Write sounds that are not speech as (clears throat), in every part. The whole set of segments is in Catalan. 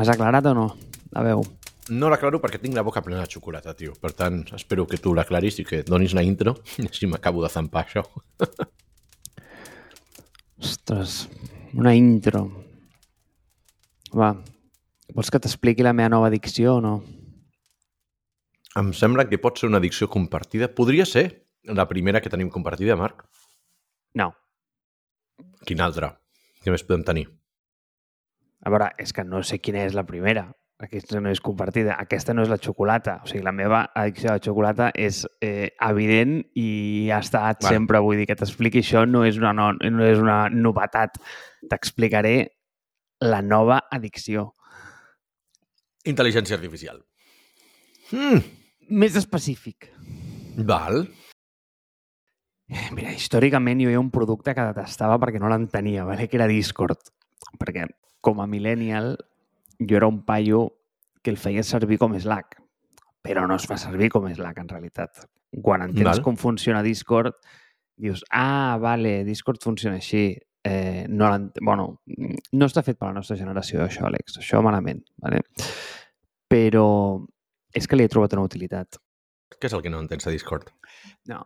Has aclarat o no? La veu. No l'aclaro perquè tinc la boca plena de xocolata, tio. Per tant, espero que tu l'aclaris i que donis una intro, (laughs) així m'acabo de zampar això. Ostres, una intro. Va, vols que t'expliqui la meva nova dicció o no? Em sembla que pot ser una dicció compartida. Podria ser la primera que tenim compartida, Marc. No. Quina altra? Què més podem tenir? A veure, és que no sé quina és la primera. Aquesta no és compartida. Aquesta no és la xocolata. O sigui, la meva addicció a la xocolata és eh, evident i ha estat Vale. sempre. Vull dir que t'expliqui això no és una, no, no és una novetat. T'explicaré la nova addicció. Intel·ligència artificial. Mm, Més específic. val. Eh, Mira, històricament jo hi ha un producte que detestava perquè no l'entenia, vale? que era Discord. Perquè com a millennial jo era un paio que el feia servir com Slack, però no es fa servir com Slack en realitat. Quan entens Val. com funciona Discord, dius, ah, vale, Discord funciona així. Eh, no, bueno, no està fet per la nostra generació, això, Àlex. Això malament. Vale? Però és que li he trobat una utilitat. Què és el que no entens de Discord? No,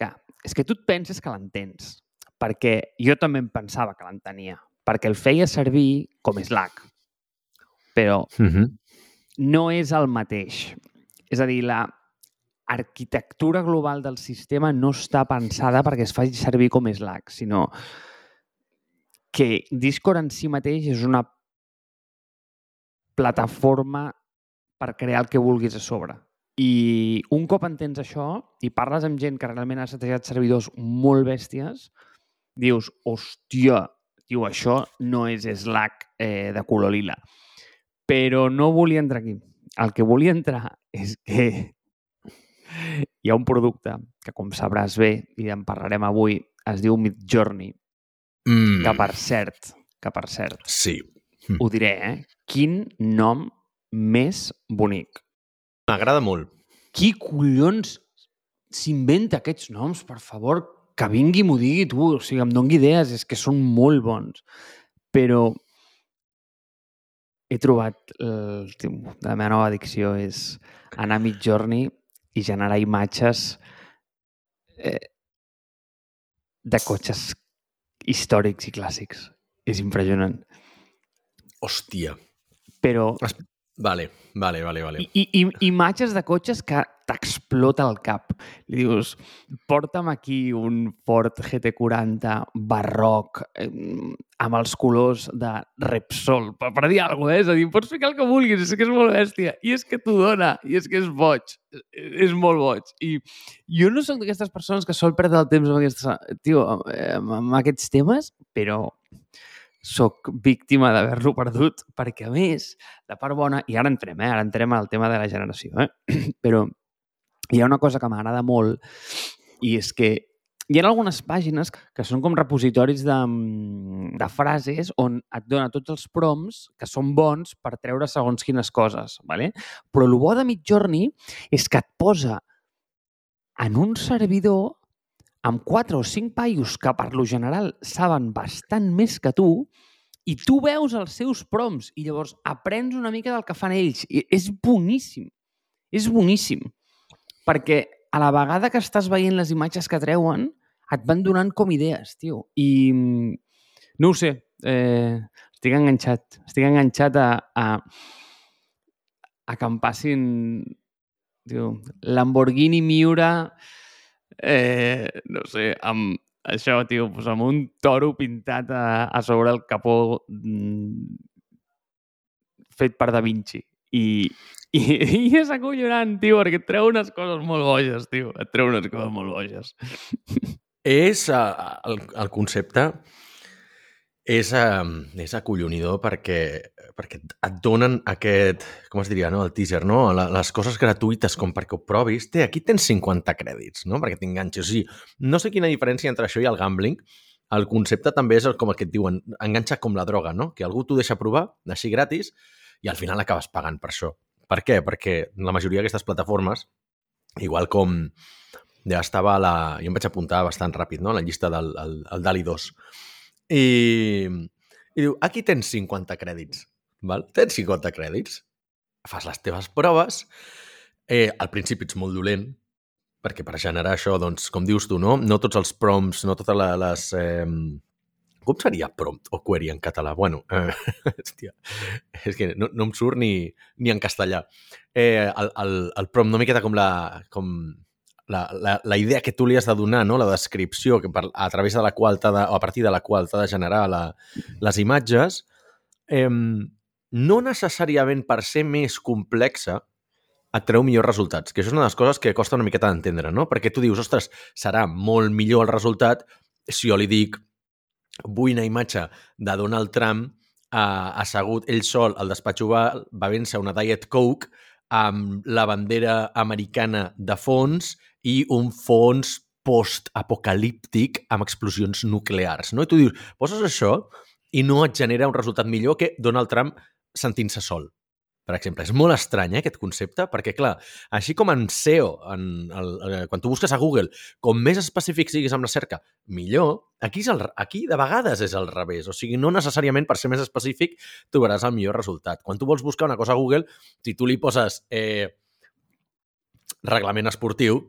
clar, és que tu et penses que l'entens, perquè jo també em pensava que l'entenia, perquè el feia servir com Slack, però Mm -hmm. no és el mateix. És a dir, la arquitectura global del sistema no està pensada perquè es faci servir com Slack, sinó que Discord en si mateix és una plataforma per crear el que vulguis a sobre. I un cop entens això i parles amb gent que realment ha setejat servidors molt bèsties, dius, hòstia, diu, això no és Slack eh, de color lila. Però no volia entrar aquí. El que volia entrar és que (laughs) hi ha un producte que, com sabràs bé, i en parlarem avui, es diu Midjourney, Mm. que per cert, que per cert, Sí. ho diré, eh? Quin nom més bonic. M'agrada molt. Qui collons s'inventa aquests noms, per favor? Que vingui m'ho digui tu, o sigui, em doni idees, és que són molt bons. Però he trobat el tio, la meva nova addicció és anar a Midjourney i generar imatges eh, de cotxes històrics i clàssics. És impressionant. Hòstia. Però Vale, vale, vale, vale. I, i, i imatges de cotxes que t'explota el cap. Li dius, porta'm aquí un Ford GT40 barroc eh, amb els colors de Repsol, per, per dir alguna cosa, eh? És a dir, pots ficar el que vulguis, és que és molt bèstia. I és que t'ho dona, i és que és boig. És molt boig. I jo no sóc d'aquestes persones que sol perdre el temps amb, aquestes, tio, amb, amb aquests temes, però sóc víctima d'haver-lo perdut, perquè a més, de part bona, i ara entrem, eh? ara entrem al tema de la generació, eh? (clears throat) però hi ha una cosa que m'agrada molt i és que hi ha algunes pàgines que són com repositoris de, mm, de frases on et dona tots els prompts que són bons per treure segons quines coses. ¿vale? Però el bo de Midjourney és que et posa en un servidor amb quatre o cinc paios que per lo general saben bastant més que tu i tu veus els seus prompts i llavors aprens una mica del que fan ells. I és boníssim. És boníssim. Perquè a la vegada que estàs veient les imatges que treuen, et van donant com idees, tio. I mm, no ho sé, eh, estic enganxat. Estic enganxat a, a, a que em passin tio, Lamborghini Miura eh, no sé, amb això, tio, pues amb un toro pintat a, a sobre el capó mm, fet per Da Vinci. I, i, i és acollonant, tio, perquè et treu unes coses molt boges, tio. Et treu unes coses molt boges. És, uh, el, el concepte és, uh, és acollonidor perquè, perquè et donen aquest, com es diria, no? el teaser, no? Les coses gratuïtes com perquè ho provis. Té, aquí tens 50 crèdits, no? perquè t'enganxis. O sigui, no sé quina diferència entre això i el gambling. El concepte també és el, com el que et diuen, enganxa com la droga, no? que algú t'ho deixa provar, així gratis, i al final acabes pagant per això. Per què? Perquè la majoria d'aquestes plataformes, igual com ja estava la... Jo em vaig apuntar bastant ràpid, no?, la llista del el, el DALI 2. I, I diu, aquí tens 50 crèdits. val? tens 50 crèdits, fas les teves proves, eh, al principi ets molt dolent, perquè per generar això, doncs, com dius tu, no? No tots els prompts, no totes les... Eh, com seria prompt o query en català? Bueno, eh, (laughs) hòstia, és que no, no em surt ni, ni en castellà. Eh, el, el, el prompt no m'hi queda com la, com la, la, la idea que tu li has de donar, no? la descripció que per, a través de la qual de, o a partir de la qual t'ha de generar la, les imatges, eh, no necessàriament per ser més complexa et treu millors resultats, que això és una de les coses que costa una miqueta d'entendre, no? Perquè tu dius, ostres, serà molt millor el resultat si jo li dic vull una imatge de Donald Trump uh, assegut ell sol al despatx oval, bevent-se una Diet Coke amb la bandera americana de fons i un fons post-apocalíptic amb explosions nuclears. No? I tu dius, poses això i no et genera un resultat millor que Donald Trump sentint-se sol per exemple. És molt estrany, eh, aquest concepte, perquè, clar, així com en SEO, en el, el, quan tu busques a Google, com més específic siguis amb la cerca, millor, aquí, és el, aquí de vegades és al revés. O sigui, no necessàriament per ser més específic trobaràs el millor resultat. Quan tu vols buscar una cosa a Google, si tu li poses eh, reglament esportiu,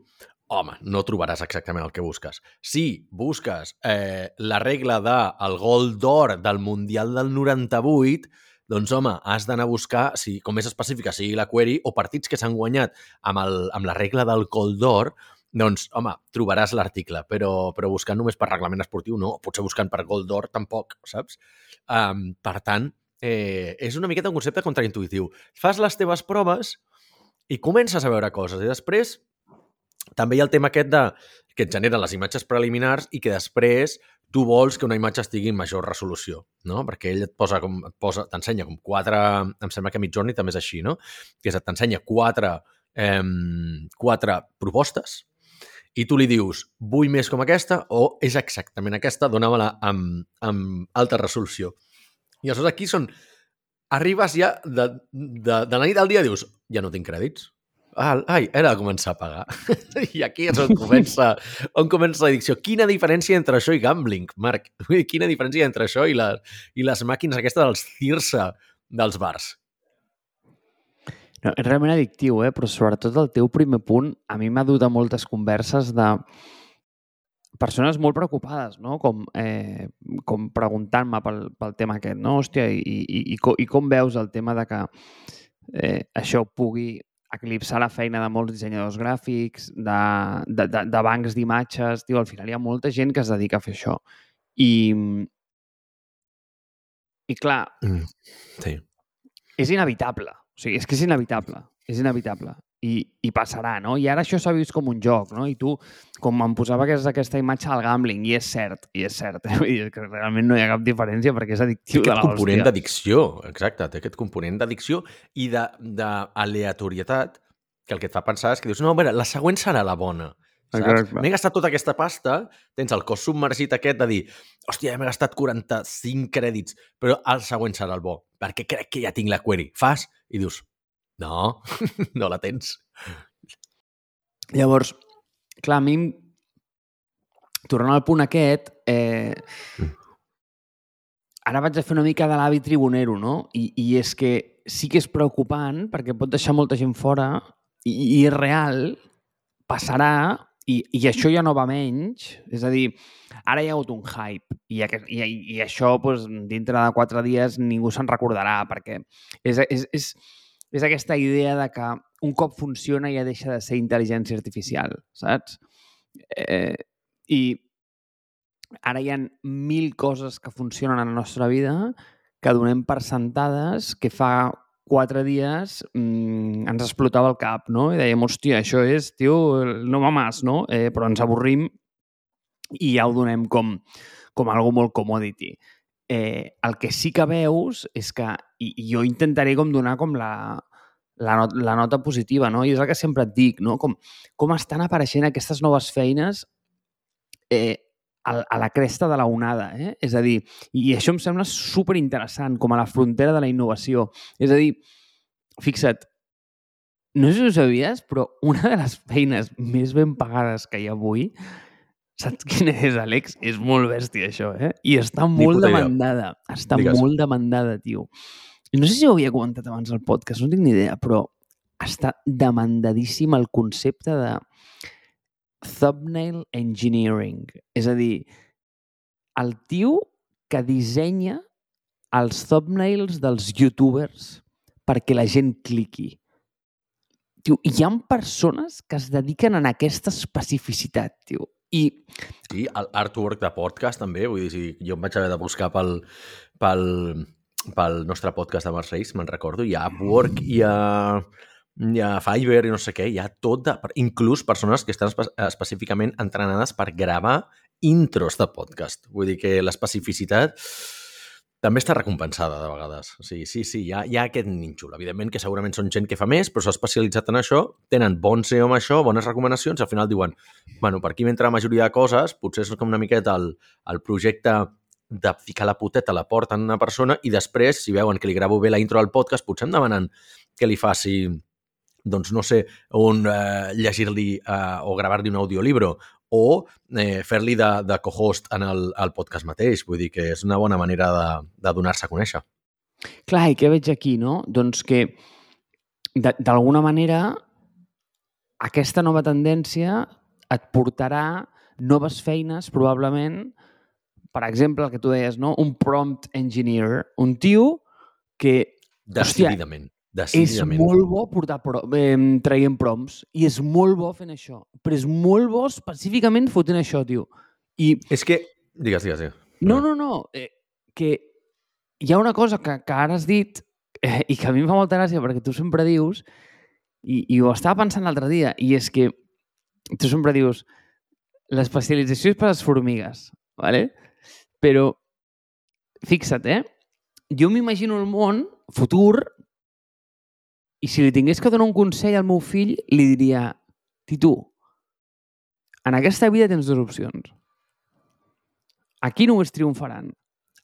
home, no trobaràs exactament el que busques. Si busques eh, la regla del de, gol d'or del Mundial del 98, doncs, home, has d'anar a buscar, si, com més específica sigui la query, o partits que s'han guanyat amb, el, amb la regla del col d'or, doncs, home, trobaràs l'article, però, però buscant només per reglament esportiu no, potser buscant per gol d'or tampoc, saps? Um, per tant, eh, és una miqueta un concepte contraintuitiu. Fas les teves proves i comences a veure coses, i després també hi ha el tema aquest de que et generen les imatges preliminars i que després tu vols que una imatge estigui en major resolució, no? Perquè ell et posa com, et posa, t'ensenya com quatre, em sembla que Midjourney també és així, no? Que és, t'ensenya quatre, eh, quatre propostes i tu li dius, vull més com aquesta o és exactament aquesta, dóna-me-la amb, amb alta resolució. I aleshores aquí són... Arribes ja de, de, de la nit al dia dius, ja no tinc crèdits, Ah, ai, era de començar a pagar. (laughs) I aquí és on comença, on comença l'addicció. Quina diferència entre això i gambling, Marc? Quina diferència entre això i, la, i les màquines aquestes dels Circe dels bars? No, és realment addictiu, eh? però sobretot el teu primer punt a mi m'ha dut a moltes converses de persones molt preocupades, no? com, eh, com preguntant-me pel, pel tema aquest, no? Hòstia, i, i, i, com, i com veus el tema de que eh, això pugui eclipsar la feina de molts dissenyadors gràfics, de, de, de, de bancs d'imatges... Al final hi ha molta gent que es dedica a fer això. I, i clar, mm, sí. és inevitable. O sigui, és que és inevitable. És inevitable i, i passarà, no? I ara això s'ha vist com un joc, no? I tu, com em posava aquesta, aquesta imatge al gambling, i és cert, i és cert, eh? Vull dir que realment no hi ha cap diferència perquè és addictiu té de aquest component d'addicció, exacte, té aquest component d'addicció i d'aleatorietat que el que et fa pensar és que dius, no, a veure, la següent serà la bona. M'he gastat tota aquesta pasta, tens el cos submergit aquest de dir, hòstia, m'he gastat 45 crèdits, però el següent serà el bo, perquè crec que ja tinc la query. Fas i dius, no, (laughs) no la tens. Llavors, clar, a mi, tornant al punt aquest, eh, ara vaig a fer una mica de l'avi tribunero, no? I, I és que sí que és preocupant perquè pot deixar molta gent fora i, i és real, passarà i, i això ja no va menys. És a dir, ara hi ha hagut un hype i, i, i això doncs, dintre de quatre dies ningú se'n recordarà perquè és, és, és, és aquesta idea de que un cop funciona ja deixa de ser intel·ligència artificial, saps? Eh, I ara hi ha mil coses que funcionen a la nostra vida que donem per sentades que fa quatre dies mmm, ens explotava el cap, no? I dèiem, hòstia, això és, tio, no mames, no? Eh, però ens avorrim i ja ho donem com, com algo molt commodity eh, el que sí que veus és que, i, i jo intentaré com donar com la, la, not, la nota positiva, no? I és el que sempre et dic, no? Com, com estan apareixent aquestes noves feines eh, a, a la cresta de la onada, eh? És a dir, i això em sembla super interessant, com a la frontera de la innovació. És a dir, fixa't, no sé si ho sabies, però una de les feines més ben pagades que hi ha avui Saps quin és, Àlex? És molt bèstia, això, eh? I està molt demandada. Està Digues. molt demandada, tio. no sé si ho havia comentat abans al podcast, no tinc ni idea, però està demandadíssim el concepte de thumbnail engineering. És a dir, el tio que dissenya els thumbnails dels youtubers perquè la gent cliqui. Tio, hi ha persones que es dediquen a aquesta especificitat, tio. I... Sí, l'artwork de podcast també, vull dir, si jo em vaig haver de buscar pel, pel, pel nostre podcast de Mars Reis, me'n recordo, hi ha Upwork, hi ha, hi ha Fiverr i no sé què, hi ha tot, de, inclús persones que estan espe específicament entrenades per gravar intros de podcast. Vull dir que l'especificitat també està recompensada de vegades. O sigui, sí, sí, hi ha, hi ha aquest nínxol. Evidentment que segurament són gent que fa més, però s'ha especialitzat en això, tenen bon SEO amb això, bones recomanacions, al final diuen, bueno, per aquí mentre la majoria de coses, potser és com una miqueta el, el projecte de ficar la puteta a la porta en una persona i després, si veuen que li gravo bé la intro al podcast, potser em demanen que li faci doncs no sé, un eh, llegir-li eh, o gravar-li un audiolibro o eh, fer-li de, de co-host en el, el podcast mateix. Vull dir que és una bona manera de, de donar-se a conèixer. Clar, i què veig aquí, no? Doncs que d'alguna manera aquesta nova tendència et portarà noves feines, probablement, per exemple, el que tu deies, no? un prompt engineer, un tio que... Decididament. És molt bo portar pro, eh, traient proms i és molt bo fent això. Però és molt bo específicament fotent això, tio. I... És que... Digues, digues, digues. No, no, no. Eh, que hi ha una cosa que, que ara has dit eh, i que a mi em fa molta gràcia perquè tu sempre dius i, i ho estava pensant l'altre dia i és que tu sempre dius l'especialització és per a les formigues, ¿vale? però fixa't, eh? Jo m'imagino el món futur i si li tingués que donar un consell al meu fill, li diria, Titu, en aquesta vida tens dues opcions. Aquí només triomfaran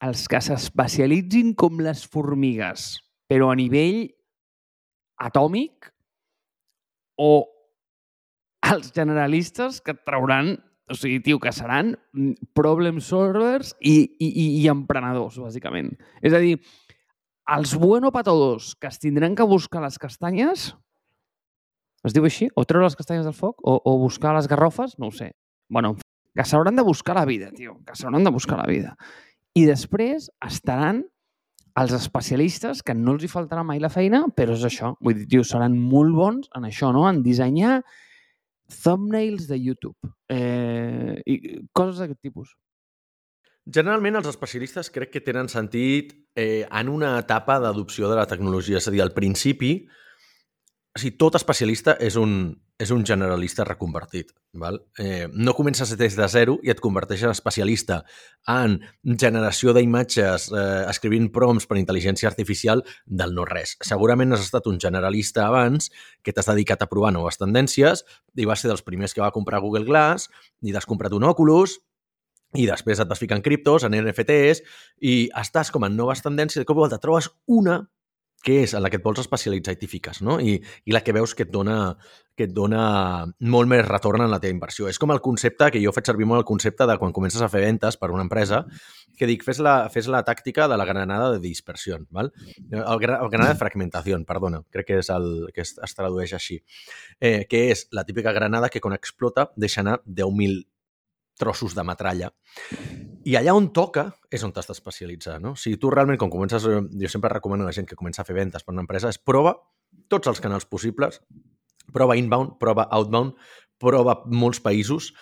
els que s'especialitzin com les formigues, però a nivell atòmic, o els generalistes que et trauran, o sigui, tio, que seran problem solvers i, i, i, emprenedors, bàsicament. És a dir, els bueno patadors que es tindran que buscar les castanyes, es diu així? O treure les castanyes del foc? O, o buscar les garrofes? No ho sé. bueno, que s'hauran de buscar la vida, tio. Que s'hauran de buscar la vida. I després estaran els especialistes, que no els hi faltarà mai la feina, però és això. Vull dir, tio, seran molt bons en això, no? En dissenyar thumbnails de YouTube. Eh, I coses d'aquest tipus. Generalment els especialistes crec que tenen sentit eh, en una etapa d'adopció de la tecnologia. És a dir, al principi, o sigui, tot especialista és un, és un generalista reconvertit. Val? Eh, no comences des de zero i et converteixes en especialista en generació d'imatges, eh, escrivint prompts per intel·ligència artificial del no-res. Segurament has estat un generalista abans que t'has dedicat a provar noves tendències i vas ser dels primers que va comprar Google Glass i t'has comprat un Oculus i després et vas ficar en criptos, en NFTs, i estàs com en noves tendències, de cop i volta trobes una que és en la que et vols especialitzar i t'hi fiques, no? I, I la que veus que et, dona, que et dona molt més retorn en la teva inversió. És com el concepte, que jo faig servir molt el concepte de quan comences a fer ventes per una empresa, que dic, fes la, fes la tàctica de la granada de dispersió, val? El, el granada de fragmentació, perdona, crec que és el que es, es tradueix així, eh, que és la típica granada que quan explota deixa anar 10.000 trossos de metralla. I allà on toca és on t'has d'especialitzar, no? Si tu realment, quan comences... Eh, jo sempre recomano a la gent que comença a fer ventes per una empresa, és prova tots els canals possibles, prova inbound, prova outbound, prova molts països,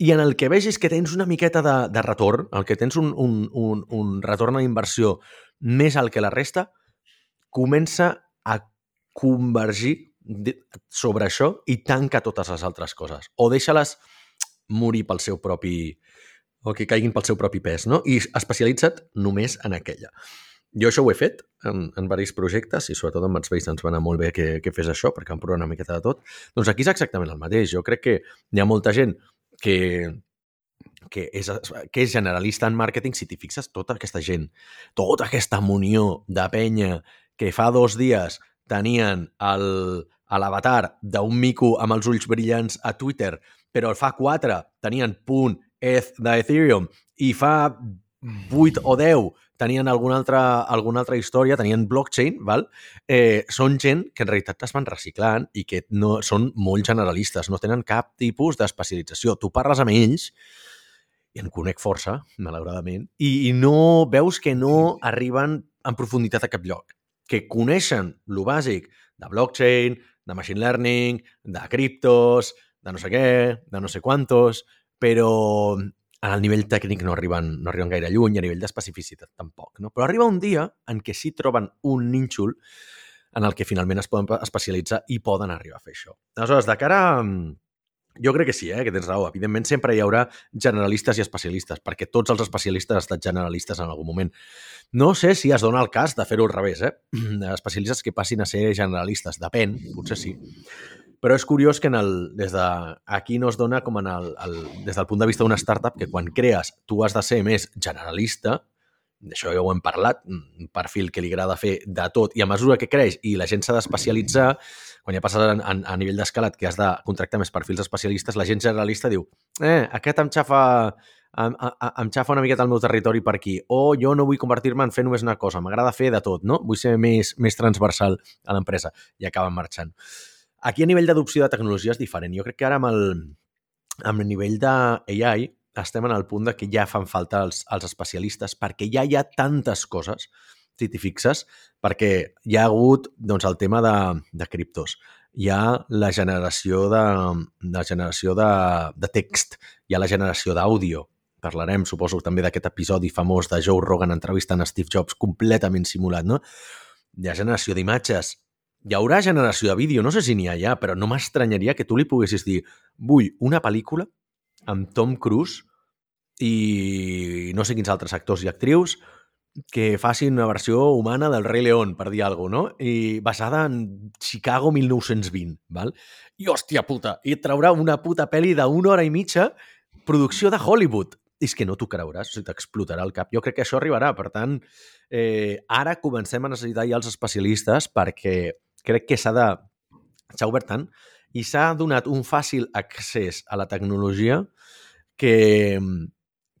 i en el que vegis que tens una miqueta de, de retorn, el que tens un, un, un, un retorn a inversió més alt que la resta, comença a convergir sobre això i tanca totes les altres coses. O deixa-les morir pel seu propi... o que caiguin pel seu propi pes, no? I especialitza't només en aquella. Jo això ho he fet en, en diversos projectes i sobretot els vells ens va anar molt bé que, que fes això perquè em provar una miqueta de tot. Doncs aquí és exactament el mateix. Jo crec que hi ha molta gent que, que és, que és generalista en màrqueting, si t'hi fixes, tota aquesta gent, tota aquesta munió de penya que fa dos dies tenien l'avatar d'un mico amb els ulls brillants a Twitter però fa 4 tenien punt ETH d'Ethereum i fa 8 o 10 tenien alguna altra, alguna altra història, tenien blockchain, val? Eh, són gent que en realitat es van reciclant i que no, són molt generalistes, no tenen cap tipus d'especialització. Tu parles amb ells i en conec força, malauradament, i, i no veus que no arriben en profunditat a cap lloc. Que coneixen lo bàsic de blockchain, de machine learning, de criptos, de no sé què, de no sé quantos, però en el nivell tècnic no arriben, no arriben gaire lluny, a nivell d'especificitat tampoc. No? Però arriba un dia en què sí troben un nínxol en el que finalment es poden especialitzar i poden arribar a fer això. Aleshores, de cara a, jo crec que sí, eh, que tens raó. Evidentment, sempre hi haurà generalistes i especialistes, perquè tots els especialistes han estat generalistes en algun moment. No sé si es dona el cas de fer-ho al revés, eh? (clears throat) Especialistes que passin a ser generalistes. Depèn, potser sí. Però és curiós que en el, des de, aquí no es dona com en el, el, des del punt de vista d'una startup que quan crees tu has de ser més generalista, d'això ja ho hem parlat, un perfil que li agrada fer de tot, i a mesura que creix i la gent s'ha d'especialitzar, quan ja passes a, a, a nivell d'escalat que has de contractar més perfils especialistes, la gent generalista diu eh, aquest em xafa, em, em, xafa una miqueta el meu territori per aquí, o jo no vull convertir-me en fer només una cosa, m'agrada fer de tot, no? Vull ser més, més transversal a l'empresa i acaben marxant. Aquí a nivell d'adopció de tecnologia és diferent. Jo crec que ara amb el, amb el nivell d'AI estem en el punt de que ja fan falta els, els especialistes perquè ja hi ha tantes coses, si t'hi fixes, perquè hi ha hagut doncs, el tema de, de criptos, hi ha la generació de, la generació de, de text, hi ha la generació d'àudio, parlarem, suposo, també d'aquest episodi famós de Joe Rogan entrevistant a Steve Jobs, completament simulat, no? Hi ha generació d'imatges, hi haurà generació de vídeo, no sé si n'hi ha ja, però no m'estranyaria que tu li poguessis dir vull una pel·lícula amb Tom Cruise i no sé quins altres actors i actrius que facin una versió humana del Rei León, per dir alguna cosa, no? I basada en Chicago 1920, val? I hòstia puta, i et traurà una puta pel·li d'una hora i mitja producció de Hollywood. I és que no t'ho creuràs, o sigui, t'explotarà el cap. Jo crec que això arribarà, per tant, eh, ara comencem a necessitar ja els especialistes perquè crec que s'ha de... s'ha obert tant i s'ha donat un fàcil accés a la tecnologia que,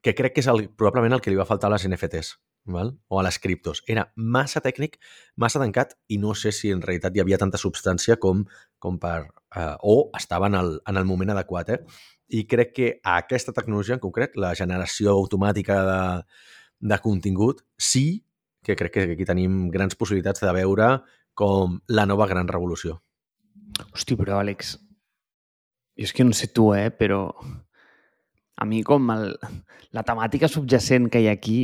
que crec que és el, probablement el que li va faltar a les NFTs val? o a les criptos. Era massa tècnic, massa tancat i no sé si en realitat hi havia tanta substància com, com per... Eh, o estava en el, en el moment adequat. Eh? I crec que aquesta tecnologia en concret, la generació automàtica de, de contingut, sí que crec que aquí tenim grans possibilitats de veure com la nova gran revolució. Hosti, però Àlex, jo és que no sé tu, eh, però a mi com el, la temàtica subjacent que hi ha aquí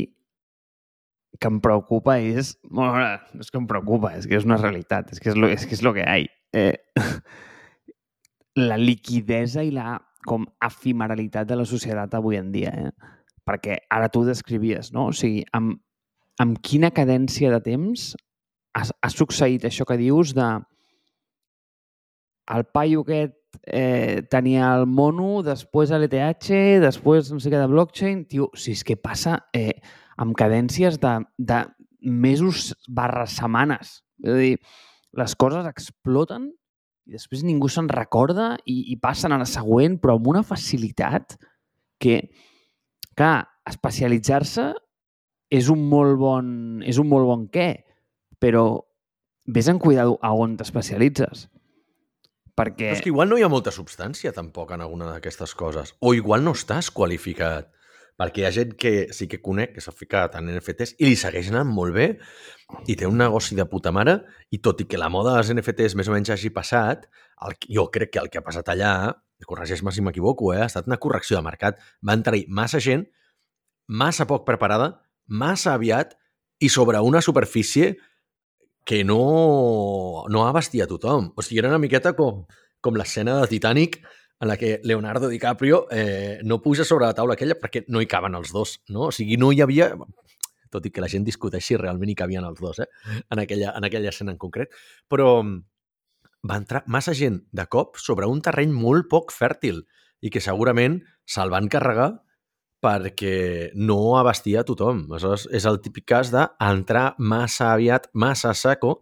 que em preocupa és... Bueno, no és que em preocupa, és que és una realitat, és que és lo, és que és lo que hi ha. Eh, (laughs) la liquidesa i la com efimeralitat de la societat avui en dia, eh? Perquè ara tu descrivies, no? O sigui, amb, amb quina cadència de temps ha, ha succeït això que dius de el paio aquest eh, tenia el mono, després l'ETH, després no sé què de blockchain... Tio, si és que passa eh, amb cadències de, de mesos barra setmanes. És a dir, les coses exploten i després ningú se'n recorda i, i passen a la següent, però amb una facilitat que, clar, especialitzar-se és un molt bon, és un molt bon què, però vés en cuidado a on t'especialitzes. Perquè... Però és que igual no hi ha molta substància tampoc en alguna d'aquestes coses. O igual no estàs qualificat. Perquè hi ha gent que sí que conec, que s'ha ficat en NFTs i li segueix anant molt bé i té un negoci de puta mare i tot i que la moda dels NFTs més o menys hagi passat, el, jo crec que el que ha passat allà, corregeix-me si m'equivoco, eh, ha estat una correcció de mercat. Va entrar-hi massa gent, massa poc preparada, massa aviat i sobre una superfície que no, no abastia tothom. O sigui, era una miqueta com, com l'escena de Titanic en la que Leonardo DiCaprio eh, no puja sobre la taula aquella perquè no hi caben els dos, no? O sigui, no hi havia... Tot i que la gent discuteixi si realment hi cabien els dos, eh? En aquella, en aquella escena en concret. Però va entrar massa gent de cop sobre un terreny molt poc fèrtil i que segurament se'l van carregar perquè no abastia tothom. Aleshores, és el típic cas d'entrar massa aviat, massa saco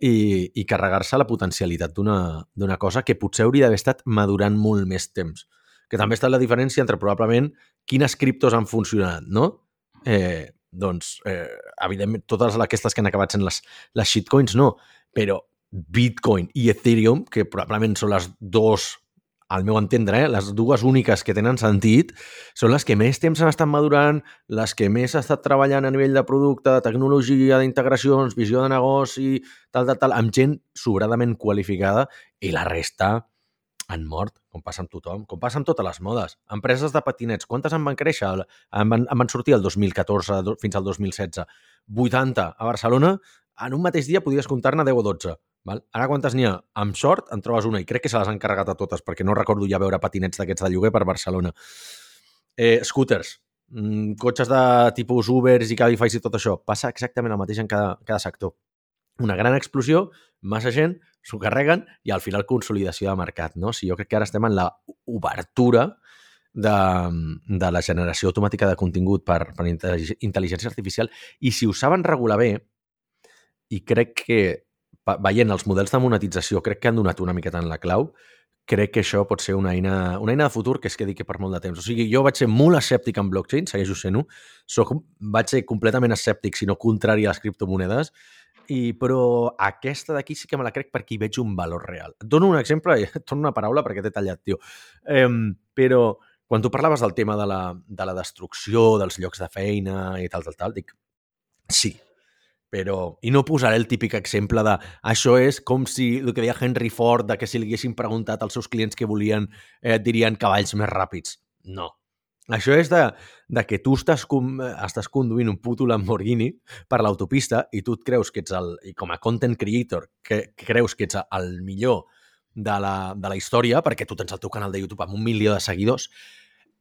i, i carregar-se la potencialitat d'una cosa que potser hauria d'haver estat madurant molt més temps. Que també està la diferència entre probablement quines criptos han funcionat, no? eh, doncs, eh, evidentment, totes aquestes que han acabat sent les, les shitcoins, no, però Bitcoin i Ethereum, que probablement són les dos al meu entendre, eh, les dues úniques que tenen sentit són les que més temps han estat madurant, les que més ha estat treballant a nivell de producte, de tecnologia, d'integracions, visió de negoci, tal, tal, tal, amb gent sobradament qualificada i la resta han mort, com passa amb tothom, com passa amb totes les modes. Empreses de patinets, quantes en van créixer? En van, en van sortir el 2014 fins al 2016. 80 a Barcelona, en un mateix dia podies comptar-ne 10 o 12. Val? Ara quantes n'hi ha? Amb sort en trobes una i crec que se les han carregat a totes perquè no recordo ja veure patinets d'aquests de lloguer per Barcelona. Eh, scooters, mm, cotxes de tipus Ubers i Cabify i tot això. Passa exactament el mateix en cada, cada sector. Una gran explosió, massa gent, s'ho carreguen i al final consolidació de mercat. No? O sigui, jo crec que ara estem en la obertura de, de la generació automàtica de contingut per, per intel·ligència artificial i si ho saben regular bé, i crec que veient els models de monetització, crec que han donat una miqueta en la clau, crec que això pot ser una eina, una eina de futur que es quedi aquí per molt de temps. O sigui, jo vaig ser molt escèptic en blockchain, segueixo sent-ho, soc, vaig ser completament escèptic, si no contrari a les criptomonedes, i, però aquesta d'aquí sí que me la crec perquè hi veig un valor real. Et dono un exemple, (laughs) et dono una paraula perquè t'he tallat, tio. Eh, però quan tu parlaves del tema de la, de la destrucció dels llocs de feina i tal, tal, tal, dic, sí, però... I no posaré el típic exemple de això és com si el que deia Henry Ford, de que si li haguessin preguntat als seus clients que volien, eh, dirien cavalls més ràpids. No. Això és de, de que tu estàs, com, estàs conduint un puto Lamborghini per l'autopista i tu et creus que ets el... i com a content creator, que, que creus que ets el millor de la, de la història perquè tu tens el teu canal de YouTube amb un milió de seguidors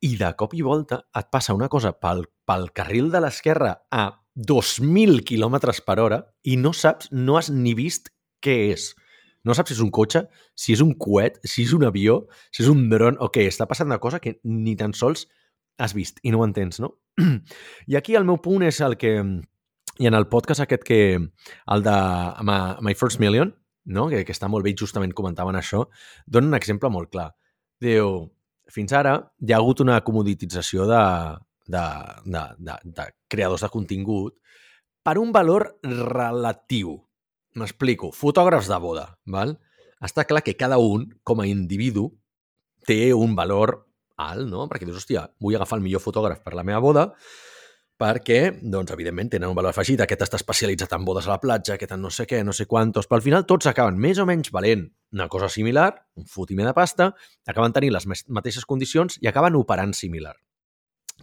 i de cop i volta et passa una cosa pel, pel carril de l'esquerra a 2.000 km per hora i no saps, no has ni vist què és. No saps si és un cotxe, si és un coet, si és un avió, si és un dron o què. Està passant una cosa que ni tan sols has vist i no ho entens, no? (clears throat) I aquí el meu punt és el que... I en el podcast aquest que... El de My, First Million, no? que, que està molt bé justament comentaven això, dona un exemple molt clar. Diu, fins ara hi ha hagut una comoditització de, de, de, de, de creadors de contingut per un valor relatiu. M'explico. Fotògrafs de boda, val? Està clar que cada un, com a individu, té un valor alt, no? Perquè dius, hòstia, vull agafar el millor fotògraf per la meva boda perquè, doncs, evidentment, tenen un valor afegit. Aquest està especialitzat en bodes a la platja, aquest en no sé què, no sé quantos, però al final tots acaben més o menys valent una cosa similar, un fotimer de pasta, acaben tenint les mateixes condicions i acaben operant similar.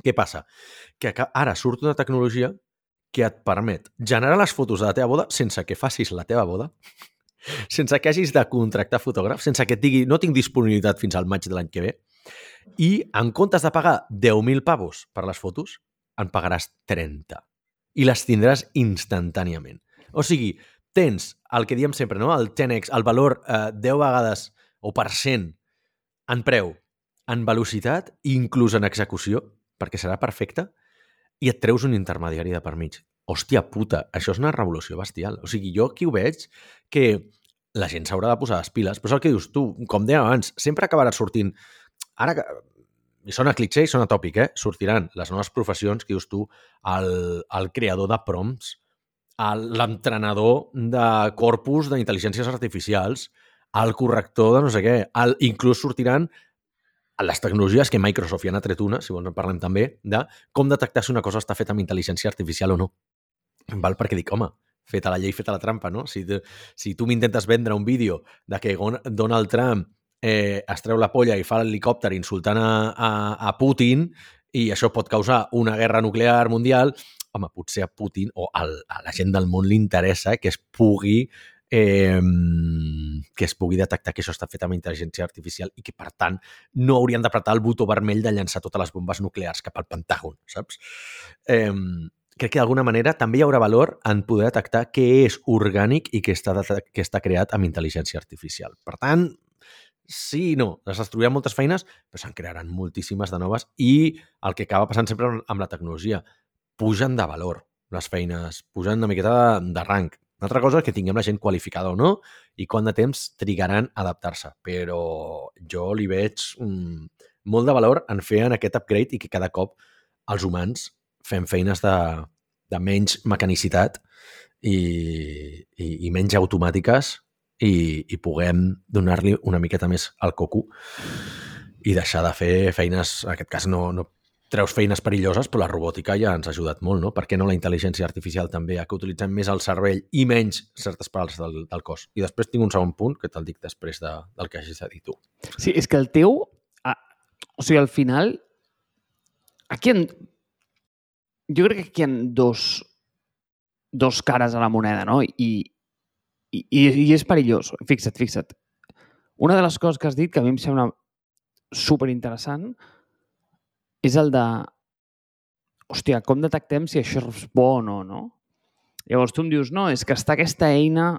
Què passa? Que ara surt una tecnologia que et permet generar les fotos de la teva boda sense que facis la teva boda, (laughs) sense que hagis de contractar fotògraf, sense que et digui no tinc disponibilitat fins al maig de l'any que ve, i en comptes de pagar 10.000 pavos per les fotos, en pagaràs 30. I les tindràs instantàniament. O sigui, tens el que diem sempre, no? el 10x, el valor eh, 10 vegades o per cent en preu, en velocitat i inclús en execució, perquè serà perfecte, i et treus un intermediari de per mig. Hòstia puta, això és una revolució bestial. O sigui, jo aquí ho veig que la gent s'haurà de posar les piles, però és el que dius tu, com deia abans, sempre acabarà sortint... Ara, i sona cliché i sona tòpic, eh? Sortiran les noves professions que dius tu, el, el creador de prompts, l'entrenador de corpus d'intel·ligències artificials, el corrector de no sé què, el, inclús sortiran les tecnologies que Microsoft ja n'ha tret una, si vols en parlem també, de com detectar si una cosa està feta amb intel·ligència artificial o no. Val? Perquè dic, home, feta la llei, feta la trampa, no? Si, si tu m'intentes vendre un vídeo de que Donald Trump eh, es treu la polla i fa l'helicòpter insultant a, a, a Putin i això pot causar una guerra nuclear mundial, home, potser a Putin o al, a la gent del món li interessa que es pugui eh, que es pugui detectar que això està fet amb intel·ligència artificial i que, per tant, no haurien d'apretar el botó vermell de llançar totes les bombes nuclears cap al Pentàgon, saps? Eh, crec que d'alguna manera també hi haurà valor en poder detectar què és orgànic i què està, que està creat amb intel·ligència artificial. Per tant, sí i no, es destruiran moltes feines, però se'n crearan moltíssimes de noves i el que acaba passant sempre amb la tecnologia, pugen de valor les feines, pugen una miqueta de, de rang. Una altra cosa és que tinguem la gent qualificada o no i quant de temps trigaran a adaptar-se. Però jo li veig mm, molt de valor en fer en aquest upgrade i que cada cop els humans fem feines de, de menys mecanicitat i, i, i menys automàtiques i, i puguem donar-li una miqueta més al coco i deixar de fer feines, en aquest cas no, no treus feines perilloses, però la robòtica ja ens ha ajudat molt, no? Per què no la intel·ligència artificial també, que utilitzem més el cervell i menys certes parts del, del cos? I després tinc un segon punt que te'l dic després de, del que hagis de dir tu. Sí, és que el teu... A, o sigui, al final... Aquí en, jo crec que aquí hi ha dos, dos cares a la moneda, no? I, i, i és perillós. Fixa't, fixa't. Una de les coses que has dit que a mi em sembla superinteressant interessant és el de, hòstia, com detectem si això és bo o no, no? Llavors tu em dius, no, és que està aquesta eina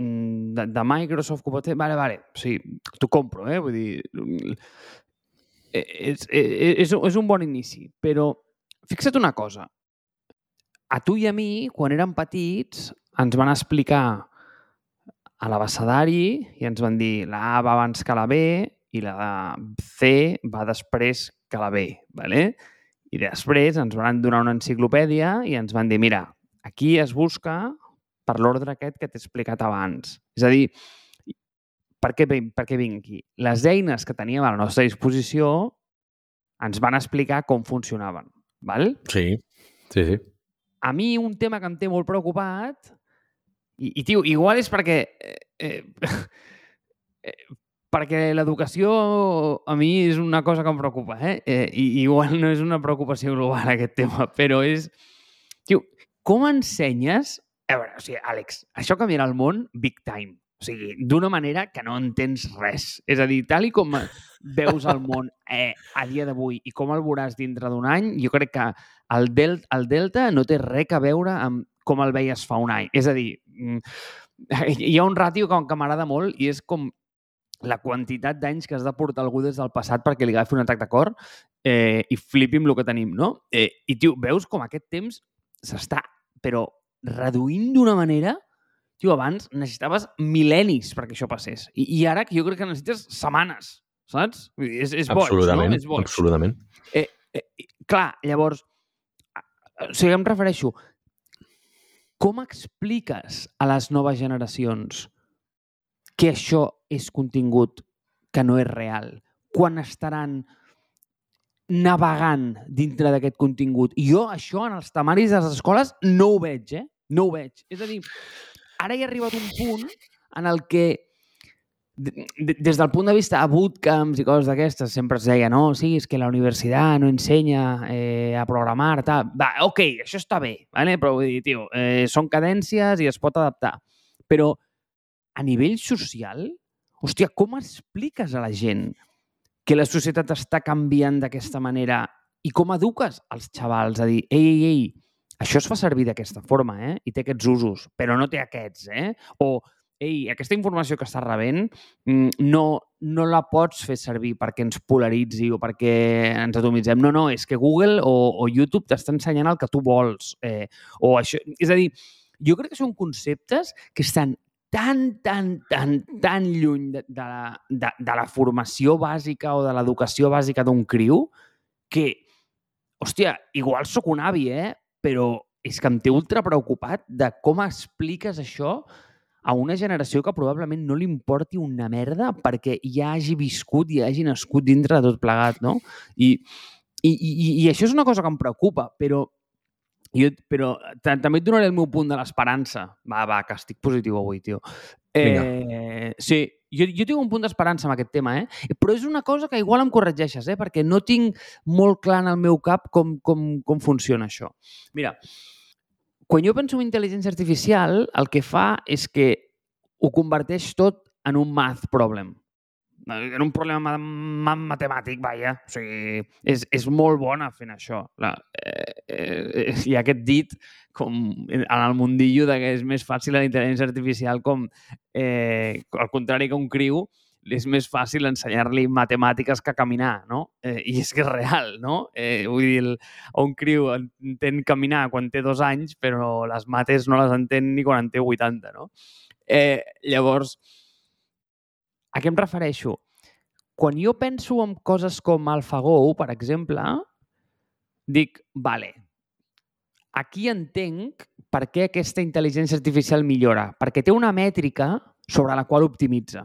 mm, de, de Microsoft que pot fer... Vale, vale, sí, t'ho compro, eh? Vull dir, eh, és, és, és, és un bon inici, però fixa't una cosa. A tu i a mi, quan érem petits, ens van explicar a l'abecedari i ens van dir la A va abans que la B i la C va després que la B. ¿vale? I després ens van donar una enciclopèdia i ens van dir, mira, aquí es busca per l'ordre aquest que t'he explicat abans. És a dir, per què, per què vinc aquí? Les eines que teníem a la nostra disposició ens van explicar com funcionaven. Val? Sí, sí, sí. A mi un tema que em té molt preocupat, i, i tio, igual és perquè eh, eh, (laughs) eh perquè l'educació a mi és una cosa que em preocupa, eh? eh? I igual no és una preocupació global (laughs) aquest tema, però és... Tio, com ensenyes... A veure, o sigui, Àlex, això canviarà el món big time. O sigui, d'una manera que no entens res. És a dir, tal i com veus el món eh, a dia d'avui i com el veuràs dintre d'un any, jo crec que el, del, el Delta no té res a veure amb com el veies fa un any. És a dir, mm, (laughs) hi ha un ràtio que, que m'agrada molt i és com la quantitat d'anys que has de portar algú des del passat perquè li agafi un atac de cor eh, i flipi amb el que tenim, no? Eh, I, tio, veus com aquest temps s'està, però reduint d'una manera... Tio, abans necessitaves mil·lenis perquè això passés. I, I ara que jo crec que necessites setmanes, saps? És, és boig, absolutament, no? És boig. Absolutament. Eh, eh, clar, llavors, o sigui, em refereixo, com expliques a les noves generacions que això és contingut que no és real? Quan estaran navegant dintre d'aquest contingut? I jo això en els temaris de les escoles no ho veig, eh? No ho veig. És a dir, ara hi ha arribat un punt en el que des del punt de vista de bootcamps i coses d'aquestes, sempre es deia, no, sí, és que la universitat no ensenya eh, a programar, tal. Va, ok, això està bé, vale? però vull dir, tio, eh, són cadències i es pot adaptar. Però a nivell social, hòstia, com expliques a la gent que la societat està canviant d'aquesta manera i com eduques als xavals a dir, ei, ei, ei, això es fa servir d'aquesta forma, eh? I té aquests usos, però no té aquests, eh? O, ei, aquesta informació que estàs rebent mm, no, no la pots fer servir perquè ens polaritzi o perquè ens atomitzem. No, no, és que Google o, o YouTube t'està ensenyant el que tu vols. Eh, o això... És a dir, jo crec que són conceptes que estan tan, tan, tan, tan lluny de, de, la, de, de la formació bàsica o de l'educació bàsica d'un criu que, hòstia, igual sóc un avi, eh? però és que em té ultra preocupat de com expliques això a una generació que probablement no li importi una merda perquè ja hagi viscut i hagi nascut dintre de tot plegat, no? I, i, i, i això és una cosa que em preocupa, però jo, però també et donaré el meu punt de l'esperança. Va, va, que estic positiu avui, tio. Eh, sí, jo, jo tinc un punt d'esperança amb aquest tema, eh? però és una cosa que igual em corregeixes, eh? perquè no tinc molt clar en el meu cap com, com, com funciona això. Mira, quan jo penso en intel·ligència artificial, el que fa és que ho converteix tot en un math problem. Era un problema matemàtic, vaja. O sigui, és, és molt bona fent això. La, eh, eh, hi ha aquest dit com en el mundillo de que és més fàcil la intel·ligència artificial com, eh, al contrari que un criu, és més fàcil ensenyar-li matemàtiques que caminar, no? Eh, I és que és real, no? Eh, vull dir, el, un criu entén caminar quan té dos anys, però les mates no les entén ni quan en té 80, no? Eh, llavors, a què em refereixo? Quan jo penso en coses com AlphaGo, per exemple, dic, vale, aquí entenc per què aquesta intel·ligència artificial millora. Perquè té una mètrica sobre la qual optimitza.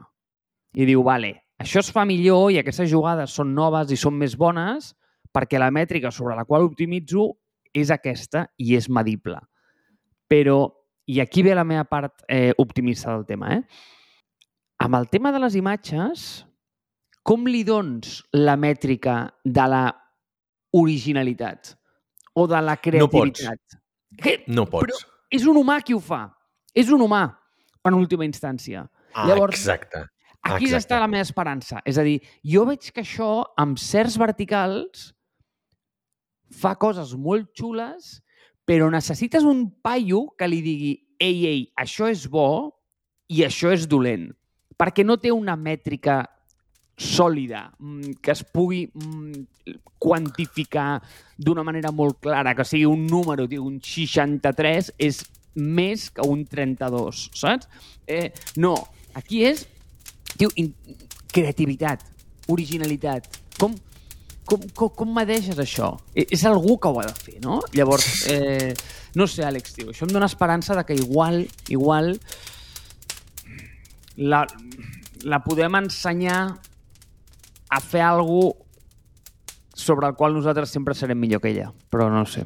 I diu, vale, això es fa millor i aquestes jugades són noves i són més bones perquè la mètrica sobre la qual optimitzo és aquesta i és medible. Però, i aquí ve la meva part eh, optimista del tema, eh? Amb el tema de les imatges, com li dons la mètrica de la originalitat o de la creativitat? No pots. Que, no pots. Però és un humà qui ho fa. És un humà, en última instància. Ah, Llavors, exacte. Aquí Exacte. està la meva esperança. És a dir, jo veig que això, amb certs verticals, fa coses molt xules, però necessites un paio que li digui ei, ei, això és bo i això és dolent. Perquè no té una mètrica sòlida, mm, que es pugui mm, quantificar d'una manera molt clara, que sigui un número, un 63 és més que un 32, saps? Eh, no, aquí és tio, creativitat, originalitat. Com, com, com, com medeixes això? E, és algú que ho ha de fer, no? Llavors, eh, no sé, Àlex, tio, això em dóna esperança de que igual, igual, la, la podem ensenyar a fer alguna sobre el qual nosaltres sempre serem millor que ella, però no sé.